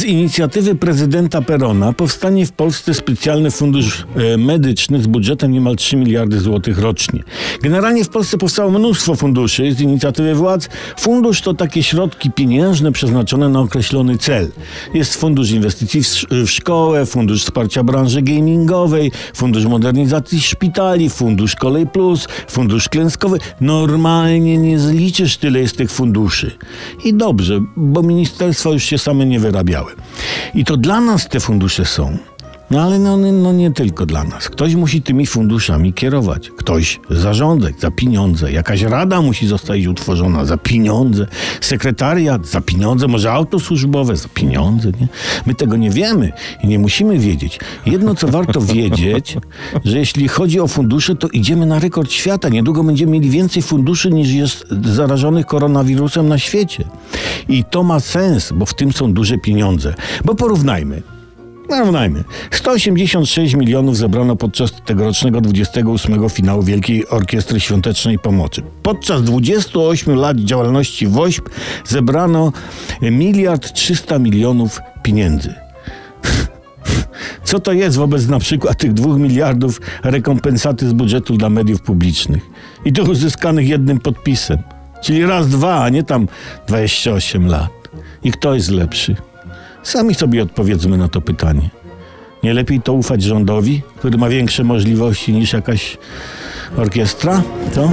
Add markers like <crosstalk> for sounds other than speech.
Z inicjatywy prezydenta Perona powstanie w Polsce specjalny fundusz e, medyczny z budżetem niemal 3 miliardy złotych rocznie. Generalnie w Polsce powstało mnóstwo funduszy z inicjatywy władz. Fundusz to takie środki pieniężne przeznaczone na określony cel. Jest fundusz inwestycji w, szkołę, fundusz wsparcia branży gamingowej, fundusz modernizacji szpitali, fundusz Kolej Plus, fundusz klęskowy. Normalnie nie zliczysz tyle jest tych funduszy. I dobrze, bo ministerstwa już się same nie wyrabiały. I to dla nas te fundusze są. No ale no, no nie tylko dla nas. Ktoś musi tymi funduszami kierować. Ktoś zarządzać za pieniądze. Jakaś rada musi zostać utworzona za pieniądze. Sekretariat za pieniądze. Może auto służbowe za pieniądze. Nie? My tego nie wiemy i nie musimy wiedzieć. Jedno, co warto <laughs> wiedzieć, że jeśli chodzi o fundusze, to idziemy na rekord świata. Niedługo będziemy mieli więcej funduszy niż jest zarażonych koronawirusem na świecie. I to ma sens, bo w tym są duże pieniądze. Bo porównajmy. Porównajmy. 186 milionów zebrano podczas tegorocznego 28 finału Wielkiej Orkiestry Świątecznej Pomocy. Podczas 28 lat działalności WOŚP zebrano miliard 300 milionów pieniędzy. <laughs> Co to jest wobec na przykład tych dwóch miliardów rekompensaty z budżetu dla mediów publicznych i tych uzyskanych jednym podpisem? Czyli raz, dwa, a nie tam 28 lat. I kto jest lepszy? Sami sobie odpowiedzmy na to pytanie. Nie lepiej to ufać rządowi, który ma większe możliwości niż jakaś orkiestra? To?